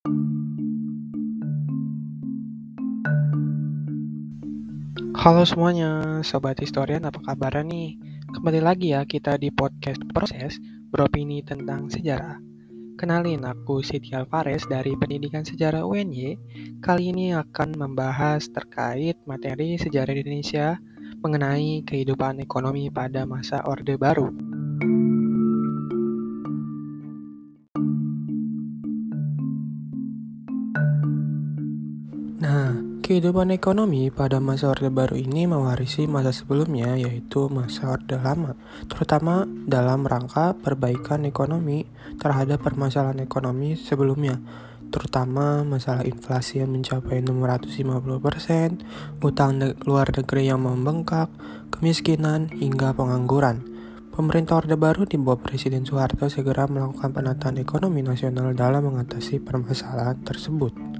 Halo semuanya, Sobat Historian apa kabar nih? Kembali lagi ya kita di podcast Proses beropini tentang sejarah. Kenalin, aku Siti Alvarez dari Pendidikan Sejarah UNY. Kali ini akan membahas terkait materi sejarah Indonesia mengenai kehidupan ekonomi pada masa Orde Baru. Kehidupan ekonomi pada masa Orde Baru ini mewarisi masa sebelumnya yaitu masa Orde Lama, terutama dalam rangka perbaikan ekonomi terhadap permasalahan ekonomi sebelumnya, terutama masalah inflasi yang mencapai 650%, utang luar negeri yang membengkak, kemiskinan, hingga pengangguran. Pemerintah Orde Baru di bawah Presiden Soeharto segera melakukan penataan ekonomi nasional dalam mengatasi permasalahan tersebut.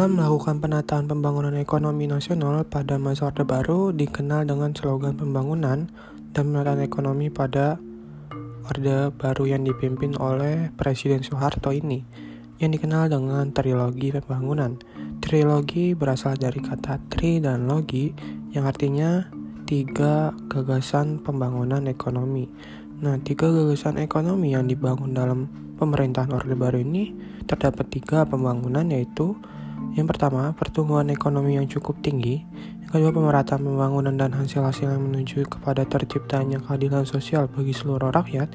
Dalam melakukan penataan pembangunan ekonomi nasional pada masa Orde Baru dikenal dengan slogan pembangunan dan penataan ekonomi pada Orde Baru yang dipimpin oleh Presiden Soeharto ini yang dikenal dengan trilogi pembangunan. Trilogi berasal dari kata tri dan logi yang artinya tiga gagasan pembangunan ekonomi. Nah, tiga gagasan ekonomi yang dibangun dalam pemerintahan Orde Baru ini terdapat tiga pembangunan yaitu yang pertama, pertumbuhan ekonomi yang cukup tinggi. Yang kedua, pemerataan pembangunan dan hasil-hasil yang menuju kepada terciptanya keadilan sosial bagi seluruh rakyat.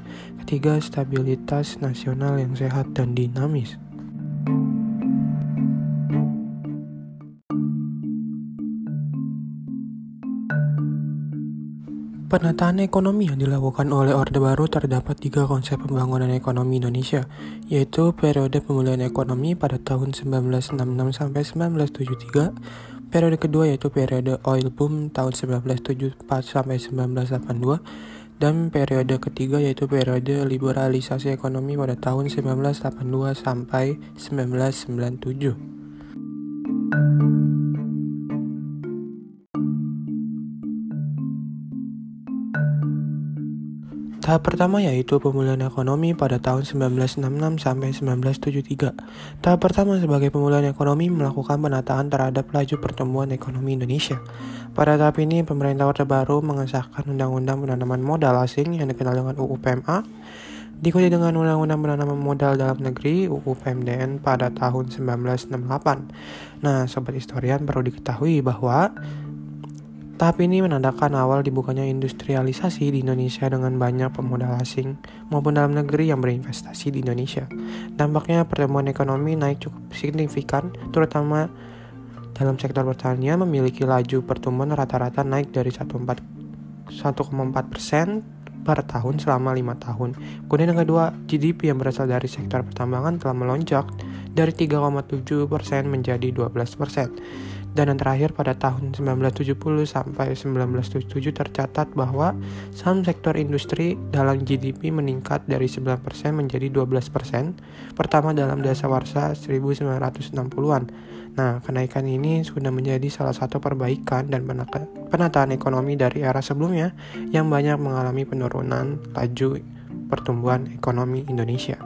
Ketiga, stabilitas nasional yang sehat dan dinamis. Penataan ekonomi yang dilakukan oleh Orde Baru terdapat tiga konsep pembangunan ekonomi Indonesia, yaitu periode pemulihan ekonomi pada tahun 1966 sampai 1973, periode kedua yaitu periode oil boom tahun 1974 sampai 1982, dan periode ketiga yaitu periode liberalisasi ekonomi pada tahun 1982 sampai 1997. Tahap pertama yaitu pemulihan ekonomi pada tahun 1966 sampai 1973. Tahap pertama sebagai pemulihan ekonomi melakukan penataan terhadap laju pertumbuhan ekonomi Indonesia. Pada tahap ini, pemerintah Orde Baru mengesahkan Undang-Undang Penanaman Modal Asing yang dikenal dengan UU PMA, diikuti dengan Undang-Undang Penanaman Modal Dalam Negeri UU PMDN pada tahun 1968. Nah, sobat historian perlu diketahui bahwa Tahap ini menandakan awal dibukanya industrialisasi di Indonesia dengan banyak pemodal asing maupun dalam negeri yang berinvestasi di Indonesia. Dampaknya pertumbuhan ekonomi naik cukup signifikan, terutama dalam sektor pertanian memiliki laju pertumbuhan rata-rata naik dari 1,4 persen per tahun selama lima tahun. Kemudian yang kedua, GDP yang berasal dari sektor pertambangan telah melonjak dari 3,7 persen menjadi 12 persen. Dan yang terakhir pada tahun 1970 sampai 1977 tercatat bahwa saham sektor industri dalam GDP meningkat dari 9% menjadi 12%, pertama dalam dasawarsa 1960-an. Nah, kenaikan ini sudah menjadi salah satu perbaikan dan penataan ekonomi dari era sebelumnya yang banyak mengalami penurunan laju pertumbuhan ekonomi Indonesia.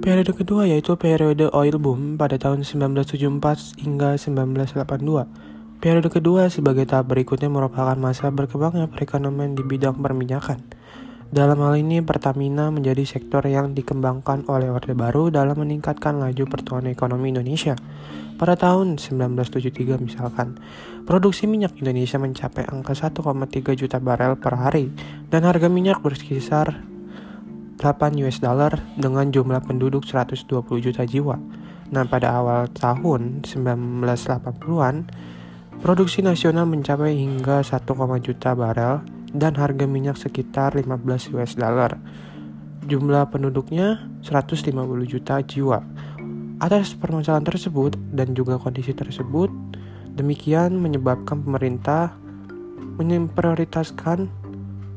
Periode kedua yaitu periode oil boom pada tahun 1974 hingga 1982. Periode kedua sebagai tahap berikutnya merupakan masa berkembangnya perekonomian di bidang perminyakan. Dalam hal ini, Pertamina menjadi sektor yang dikembangkan oleh Orde Baru dalam meningkatkan laju pertumbuhan ekonomi Indonesia. Pada tahun 1973 misalkan, produksi minyak Indonesia mencapai angka 1,3 juta barel per hari dan harga minyak berkisar 8 US dollar dengan jumlah penduduk 120 juta jiwa. Nah, pada awal tahun 1980-an, produksi nasional mencapai hingga 1, juta barel dan harga minyak sekitar 15 US dollar. Jumlah penduduknya 150 juta jiwa. Atas permasalahan tersebut dan juga kondisi tersebut, demikian menyebabkan pemerintah memprioritaskan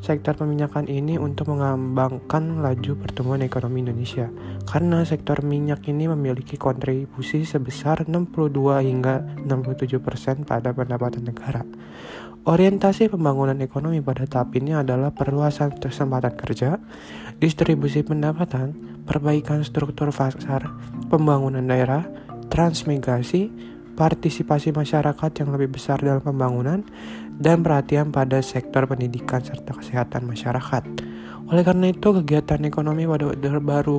sektor peminyakan ini untuk mengembangkan laju pertumbuhan ekonomi Indonesia karena sektor minyak ini memiliki kontribusi sebesar 62 hingga 67% persen pada pendapatan negara. Orientasi pembangunan ekonomi pada tahap ini adalah perluasan kesempatan kerja, distribusi pendapatan, perbaikan struktur pasar, pembangunan daerah, transmigrasi, partisipasi masyarakat yang lebih besar dalam pembangunan, dan perhatian pada sektor pendidikan serta kesehatan masyarakat. Oleh karena itu, kegiatan ekonomi pada order baru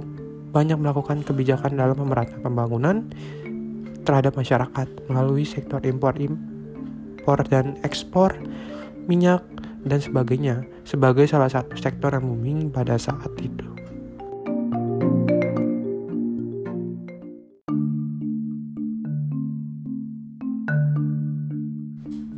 banyak melakukan kebijakan dalam pemerataan pembangunan terhadap masyarakat melalui sektor impor impor dan ekspor minyak dan sebagainya sebagai salah satu sektor yang booming pada saat itu.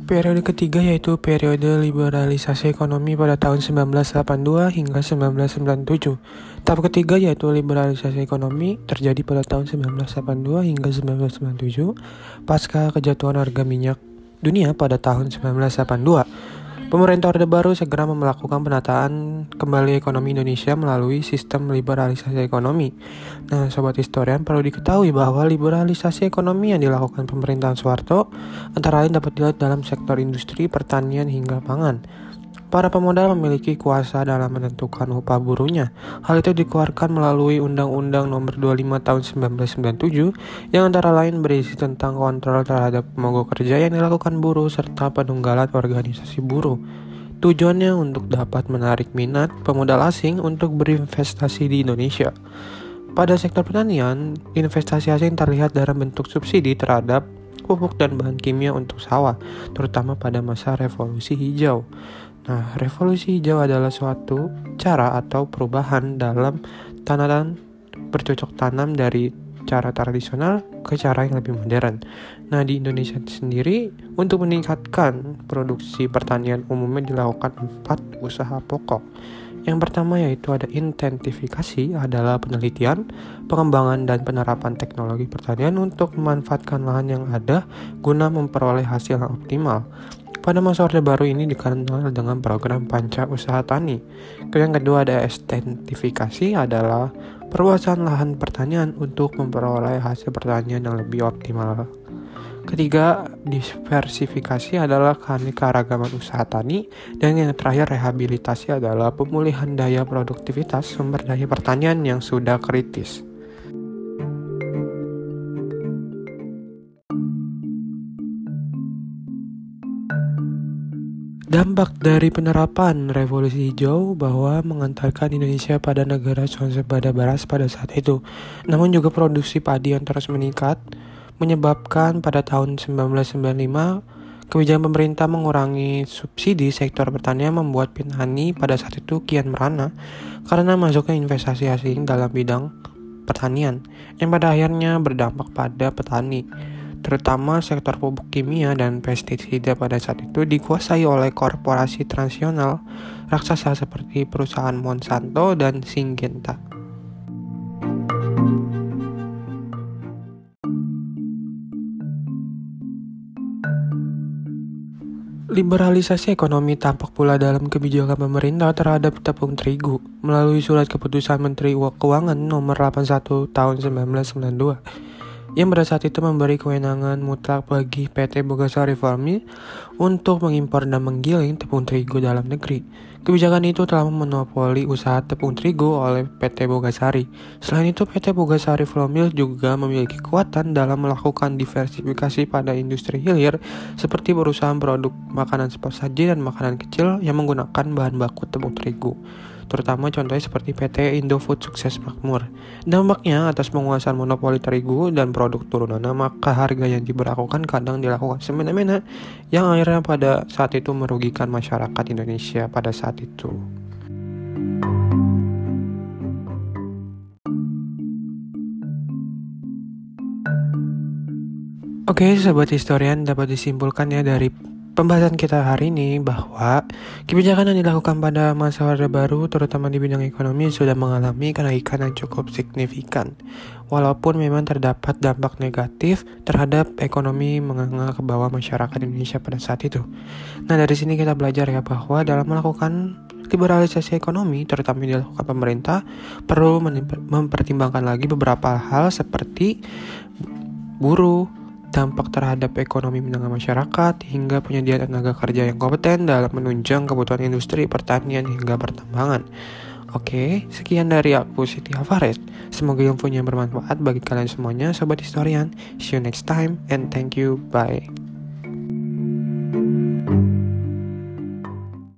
Periode ketiga yaitu periode liberalisasi ekonomi pada tahun 1982 hingga 1997. Tahap ketiga yaitu liberalisasi ekonomi terjadi pada tahun 1982 hingga 1997 pasca kejatuhan harga minyak dunia pada tahun 1982. Pemerintah Orde Baru segera melakukan penataan kembali ekonomi Indonesia melalui sistem liberalisasi ekonomi. Nah, sobat historian perlu diketahui bahwa liberalisasi ekonomi yang dilakukan pemerintahan Soeharto antara lain dapat dilihat dalam sektor industri, pertanian hingga pangan. Para pemodal memiliki kuasa dalam menentukan upah buruhnya. Hal itu dikeluarkan melalui Undang-Undang Nomor 25 Tahun 1997 yang antara lain berisi tentang kontrol terhadap mogok kerja yang dilakukan buruh serta penunggalan organisasi buruh. Tujuannya untuk dapat menarik minat pemodal asing untuk berinvestasi di Indonesia. Pada sektor pertanian, investasi asing terlihat dalam bentuk subsidi terhadap pupuk dan bahan kimia untuk sawah, terutama pada masa revolusi hijau. Nah, revolusi hijau adalah suatu cara atau perubahan dalam tanaman bercocok tanam dari cara tradisional ke cara yang lebih modern. Nah, di Indonesia sendiri untuk meningkatkan produksi pertanian umumnya dilakukan empat usaha pokok. Yang pertama yaitu ada intentifikasi adalah penelitian, pengembangan dan penerapan teknologi pertanian untuk memanfaatkan lahan yang ada guna memperoleh hasil yang optimal. Pada masa Orde Baru ini dikenal dengan program Panca Usaha Tani. Yang kedua ada estentifikasi adalah perluasan lahan pertanian untuk memperoleh hasil pertanian yang lebih optimal. Ketiga, diversifikasi adalah keanekaragaman usaha tani. Dan yang terakhir, rehabilitasi adalah pemulihan daya produktivitas sumber daya pertanian yang sudah kritis. Dampak dari penerapan revolusi hijau bahwa mengantarkan Indonesia pada negara swasembada beras pada saat itu. Namun juga produksi padi yang terus meningkat menyebabkan pada tahun 1995 kebijakan pemerintah mengurangi subsidi sektor pertanian membuat petani pada saat itu kian merana karena masuknya investasi asing dalam bidang pertanian yang pada akhirnya berdampak pada petani terutama sektor pupuk kimia dan pestisida pada saat itu dikuasai oleh korporasi transnasional raksasa seperti perusahaan Monsanto dan Syngenta. Liberalisasi ekonomi tampak pula dalam kebijakan pemerintah terhadap tepung terigu melalui surat keputusan Menteri Keuangan nomor 81 tahun 1992 yang pada saat itu memberi kewenangan mutlak bagi PT Bogasari Farmi untuk mengimpor dan menggiling tepung terigu dalam negeri. Kebijakan itu telah memonopoli usaha tepung terigu oleh PT Bogasari. Selain itu, PT Bogasari Flomil juga memiliki kekuatan dalam melakukan diversifikasi pada industri hilir seperti perusahaan produk makanan cepat saji dan makanan kecil yang menggunakan bahan baku tepung terigu terutama contohnya seperti PT Indofood Sukses Makmur. Dampaknya atas penguasaan monopoli terigu dan produk turunannya, maka harga yang diberlakukan kadang dilakukan semena-mena yang akhirnya pada saat itu merugikan masyarakat Indonesia pada saat itu. Oke, sahabat historian dapat disimpulkan ya dari pembahasan kita hari ini bahwa kebijakan yang dilakukan pada masa Orde Baru terutama di bidang ekonomi sudah mengalami kenaikan yang cukup signifikan. Walaupun memang terdapat dampak negatif terhadap ekonomi menganga ke bawah masyarakat Indonesia pada saat itu. Nah, dari sini kita belajar ya bahwa dalam melakukan liberalisasi ekonomi, terutama yang dilakukan pemerintah, perlu mempertimbangkan lagi beberapa hal seperti buruh, dampak terhadap ekonomi menengah masyarakat, hingga penyediaan tenaga kerja yang kompeten dalam menunjang kebutuhan industri, pertanian, hingga pertambangan. Oke, sekian dari aku Siti Alvarez. Semoga infonya bermanfaat bagi kalian semuanya, Sobat Historian. See you next time, and thank you. Bye.